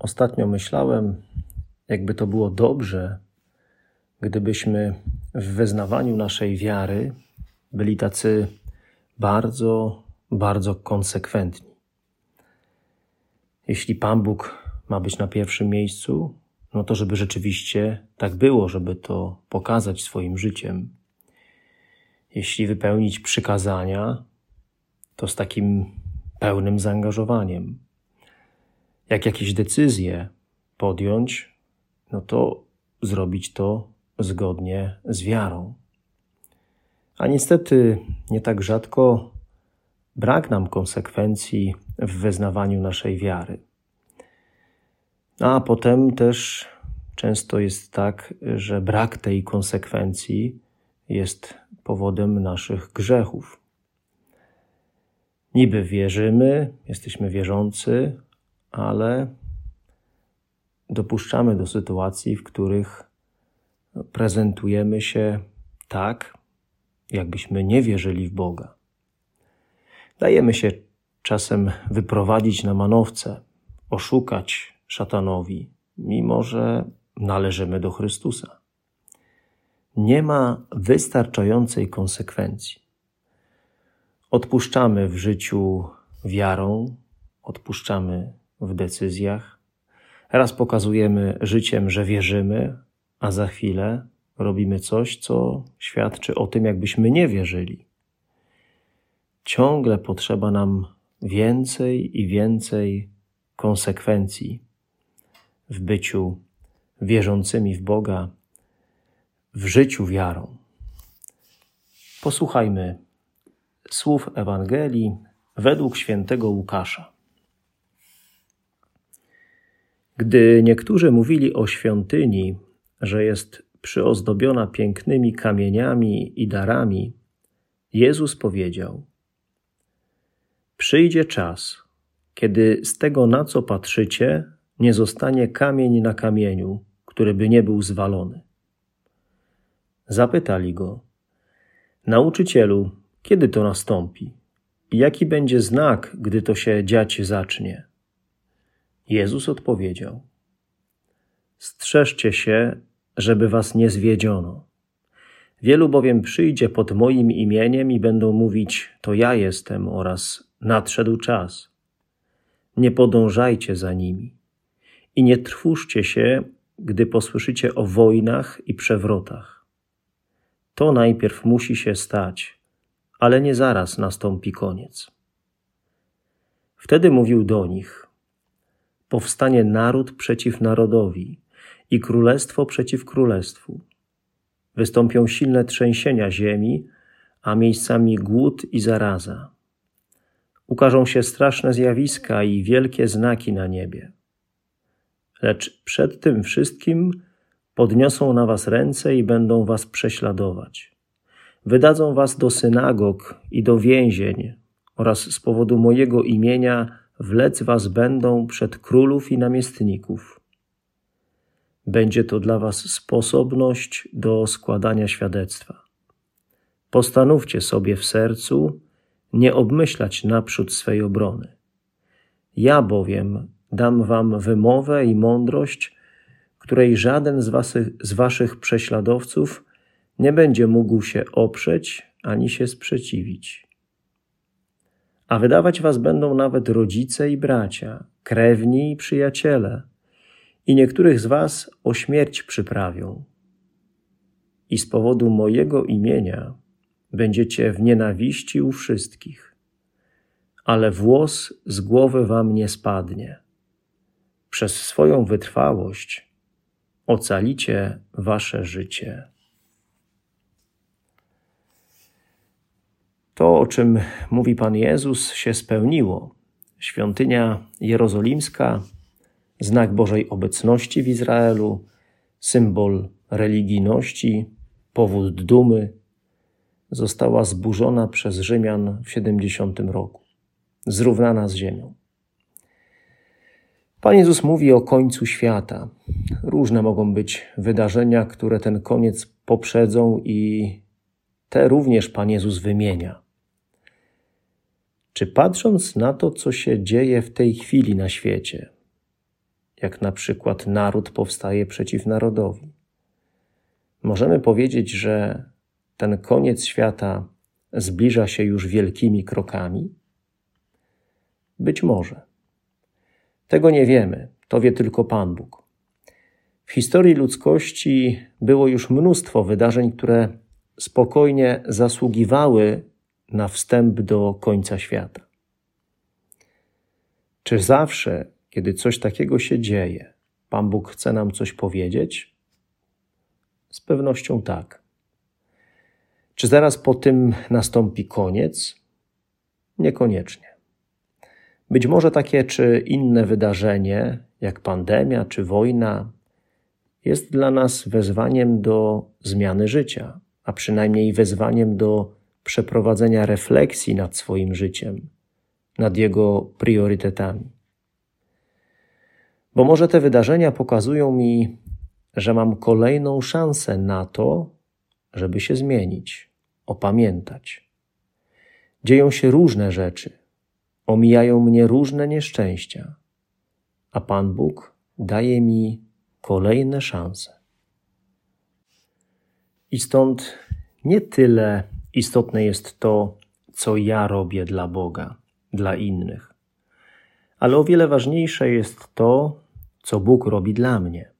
ostatnio myślałem, jakby to było dobrze, gdybyśmy w wyznawaniu naszej wiary byli tacy bardzo, bardzo konsekwentni. Jeśli Pan Bóg ma być na pierwszym miejscu, no to żeby rzeczywiście tak było, żeby to pokazać swoim życiem. Jeśli wypełnić przykazania, to z takim pełnym zaangażowaniem jak jakieś decyzje podjąć, no to zrobić to zgodnie z wiarą. A niestety nie tak rzadko brak nam konsekwencji w wyznawaniu naszej wiary. A potem też często jest tak, że brak tej konsekwencji jest powodem naszych grzechów. Niby wierzymy, jesteśmy wierzący, ale dopuszczamy do sytuacji, w których prezentujemy się tak, jakbyśmy nie wierzyli w Boga. Dajemy się czasem wyprowadzić na manowce, oszukać szatanowi, mimo że należymy do Chrystusa. Nie ma wystarczającej konsekwencji. Odpuszczamy w życiu wiarą, odpuszczamy w decyzjach. Raz pokazujemy życiem, że wierzymy, a za chwilę robimy coś, co świadczy o tym, jakbyśmy nie wierzyli. Ciągle potrzeba nam więcej i więcej konsekwencji w byciu wierzącymi w Boga, w życiu wiarą. Posłuchajmy słów Ewangelii według świętego Łukasza. Gdy niektórzy mówili o świątyni, że jest przyozdobiona pięknymi kamieniami i darami, Jezus powiedział: Przyjdzie czas, kiedy z tego, na co patrzycie, nie zostanie kamień na kamieniu, który by nie był zwalony. Zapytali go: Nauczycielu, kiedy to nastąpi? Jaki będzie znak, gdy to się dziać zacznie? Jezus odpowiedział: Strzeżcie się, żeby was nie zwiedziono. Wielu bowiem przyjdzie pod moim imieniem i będą mówić: To ja jestem oraz nadszedł czas. Nie podążajcie za nimi i nie trwóżcie się, gdy posłyszycie o wojnach i przewrotach. To najpierw musi się stać, ale nie zaraz nastąpi koniec. Wtedy mówił do nich: powstanie naród przeciw narodowi i królestwo przeciw królestwu. Wystąpią silne trzęsienia ziemi, a miejscami głód i zaraza. Ukażą się straszne zjawiska i wielkie znaki na niebie. Lecz przed tym wszystkim podniosą na was ręce i będą was prześladować. Wydadzą was do synagog i do więzień oraz z powodu mojego imienia wlec was będą przed królów i namiestników. Będzie to dla was sposobność do składania świadectwa. Postanówcie sobie w sercu nie obmyślać naprzód swej obrony. Ja bowiem dam wam wymowę i mądrość, której żaden z, waszych, z waszych prześladowców nie będzie mógł się oprzeć ani się sprzeciwić a wydawać was będą nawet rodzice i bracia, krewni i przyjaciele, i niektórych z was o śmierć przyprawią. I z powodu mojego imienia będziecie w nienawiści u wszystkich, ale włos z głowy wam nie spadnie. Przez swoją wytrwałość ocalicie wasze życie. To, o czym mówi Pan Jezus, się spełniło. Świątynia jerozolimska znak Bożej obecności w Izraelu, symbol religijności, powód dumy, została zburzona przez Rzymian w 70 roku, zrównana z ziemią. Pan Jezus mówi o końcu świata. Różne mogą być wydarzenia, które ten koniec poprzedzą, i te również Pan Jezus wymienia. Czy patrząc na to, co się dzieje w tej chwili na świecie, jak na przykład naród powstaje przeciw narodowi, możemy powiedzieć, że ten koniec świata zbliża się już wielkimi krokami? Być może. Tego nie wiemy, to wie tylko Pan Bóg. W historii ludzkości było już mnóstwo wydarzeń, które spokojnie zasługiwały na wstęp do końca świata. Czy zawsze, kiedy coś takiego się dzieje, Pan Bóg chce nam coś powiedzieć? Z pewnością tak. Czy zaraz po tym nastąpi koniec? Niekoniecznie. Być może takie czy inne wydarzenie, jak pandemia czy wojna, jest dla nas wezwaniem do zmiany życia, a przynajmniej wezwaniem do przeprowadzenia refleksji nad swoim życiem, nad jego priorytetami. Bo może te wydarzenia pokazują mi, że mam kolejną szansę na to, żeby się zmienić, opamiętać. Dzieją się różne rzeczy, omijają mnie różne nieszczęścia, a Pan Bóg daje mi kolejne szanse. I stąd nie tyle istotne jest to, co ja robię dla Boga, dla innych, ale o wiele ważniejsze jest to, co Bóg robi dla mnie.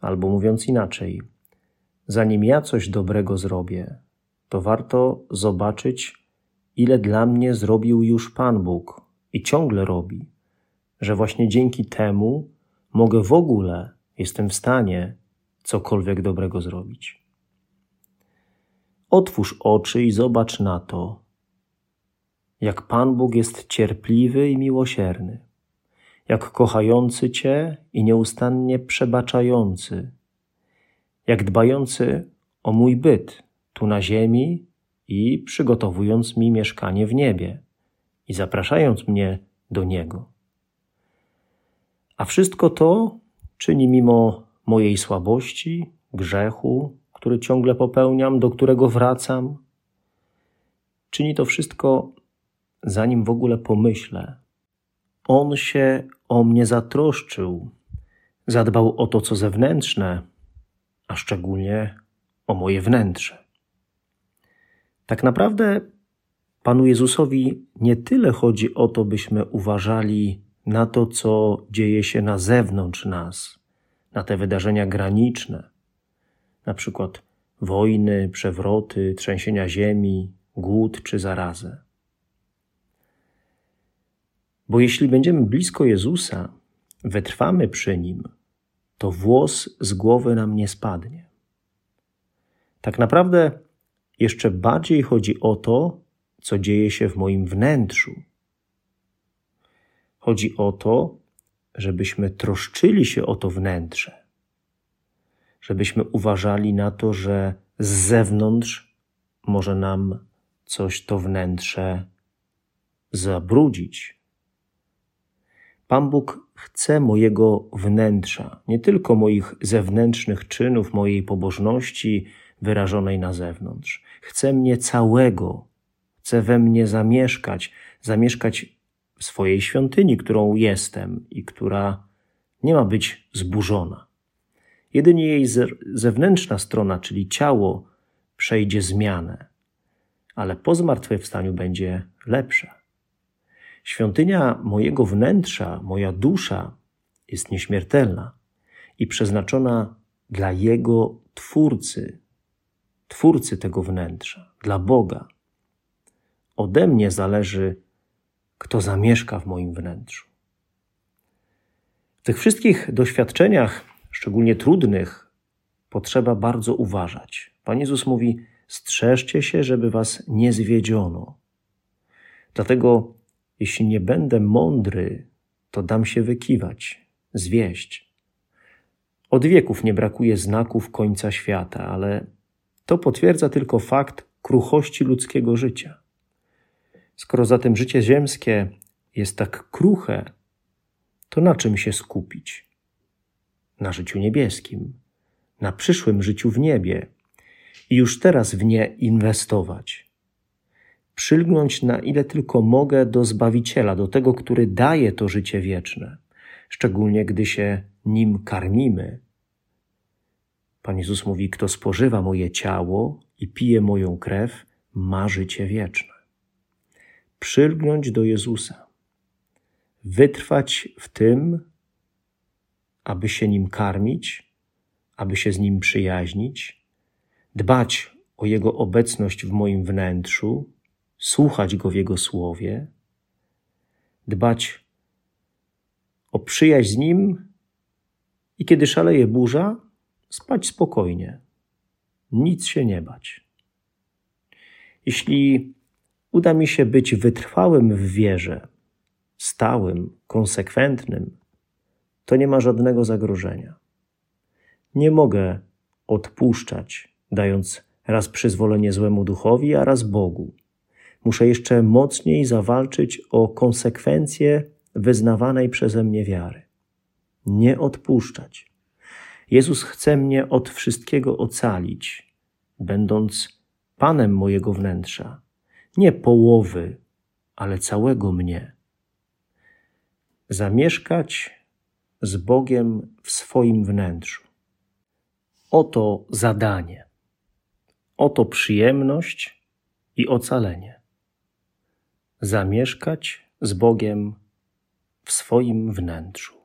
Albo mówiąc inaczej, zanim ja coś dobrego zrobię, to warto zobaczyć, ile dla mnie zrobił już Pan Bóg i ciągle robi, że właśnie dzięki temu mogę w ogóle, jestem w stanie cokolwiek dobrego zrobić. Otwórz oczy i zobacz na to, jak Pan Bóg jest cierpliwy i miłosierny, jak kochający Cię i nieustannie przebaczający, jak dbający o mój byt tu na ziemi i przygotowując mi mieszkanie w niebie i zapraszając mnie do Niego. A wszystko to czyni mimo mojej słabości, grzechu, który ciągle popełniam, do którego wracam. Czyni to wszystko, zanim w ogóle pomyślę. On się o mnie zatroszczył, zadbał o to, co zewnętrzne, a szczególnie o moje wnętrze. Tak naprawdę Panu Jezusowi nie tyle chodzi o to, byśmy uważali na to, co dzieje się na zewnątrz nas, na te wydarzenia graniczne, na przykład wojny, przewroty, trzęsienia ziemi, głód czy zarazę. Bo jeśli będziemy blisko Jezusa, wytrwamy przy Nim, to włos z głowy nam nie spadnie. Tak naprawdę jeszcze bardziej chodzi o to, co dzieje się w moim wnętrzu. Chodzi o to, żebyśmy troszczyli się o to wnętrze, żebyśmy uważali na to, że z zewnątrz może nam coś to wnętrze zabrudzić. Pan Bóg chce mojego wnętrza, nie tylko moich zewnętrznych czynów, mojej pobożności wyrażonej na zewnątrz. Chce mnie całego, chce we mnie zamieszkać, zamieszkać w swojej świątyni, którą jestem i która nie ma być zburzona. Jedynie jej zewnętrzna strona, czyli ciało, przejdzie zmianę, ale po zmartwychwstaniu będzie lepsza. Świątynia mojego wnętrza, moja dusza jest nieśmiertelna i przeznaczona dla Jego Twórcy, Twórcy tego wnętrza, dla Boga. Ode mnie zależy, kto zamieszka w moim wnętrzu. W tych wszystkich doświadczeniach, szczególnie trudnych, potrzeba bardzo uważać. Pan Jezus mówi: strzeżcie się, żeby was nie zwiedziono. Dlatego, jeśli nie będę mądry, to dam się wykiwać, zwieść. Od wieków nie brakuje znaków końca świata, ale to potwierdza tylko fakt kruchości ludzkiego życia. Skoro zatem życie ziemskie jest tak kruche, to na czym się skupić? Na życiu niebieskim, na przyszłym życiu w niebie i już teraz w nie inwestować. Przylgnąć na ile tylko mogę do Zbawiciela, do tego, który daje to życie wieczne, szczególnie gdy się nim karmimy. Pan Jezus mówi: Kto spożywa moje ciało i pije moją krew, ma życie wieczne. Przylgnąć do Jezusa, wytrwać w tym, aby się nim karmić, aby się z nim przyjaźnić, dbać o Jego obecność w moim wnętrzu, słuchać Go w Jego słowie, dbać o przyjaźń z Nim i kiedy szaleje burza, spać spokojnie, nic się nie bać. Jeśli uda mi się być wytrwałym w wierze, stałym, konsekwentnym, to nie ma żadnego zagrożenia. Nie mogę odpuszczać, dając raz przyzwolenie złemu duchowi, a raz Bogu. Muszę jeszcze mocniej zawalczyć o konsekwencje wyznawanej przeze mnie wiary. Nie odpuszczać. Jezus chce mnie od wszystkiego ocalić, będąc Panem mojego wnętrza, nie połowy, ale całego mnie. Zamieszkać z Bogiem w swoim wnętrzu. Oto zadanie, oto przyjemność i ocalenie. Zamieszkać z Bogiem w swoim wnętrzu.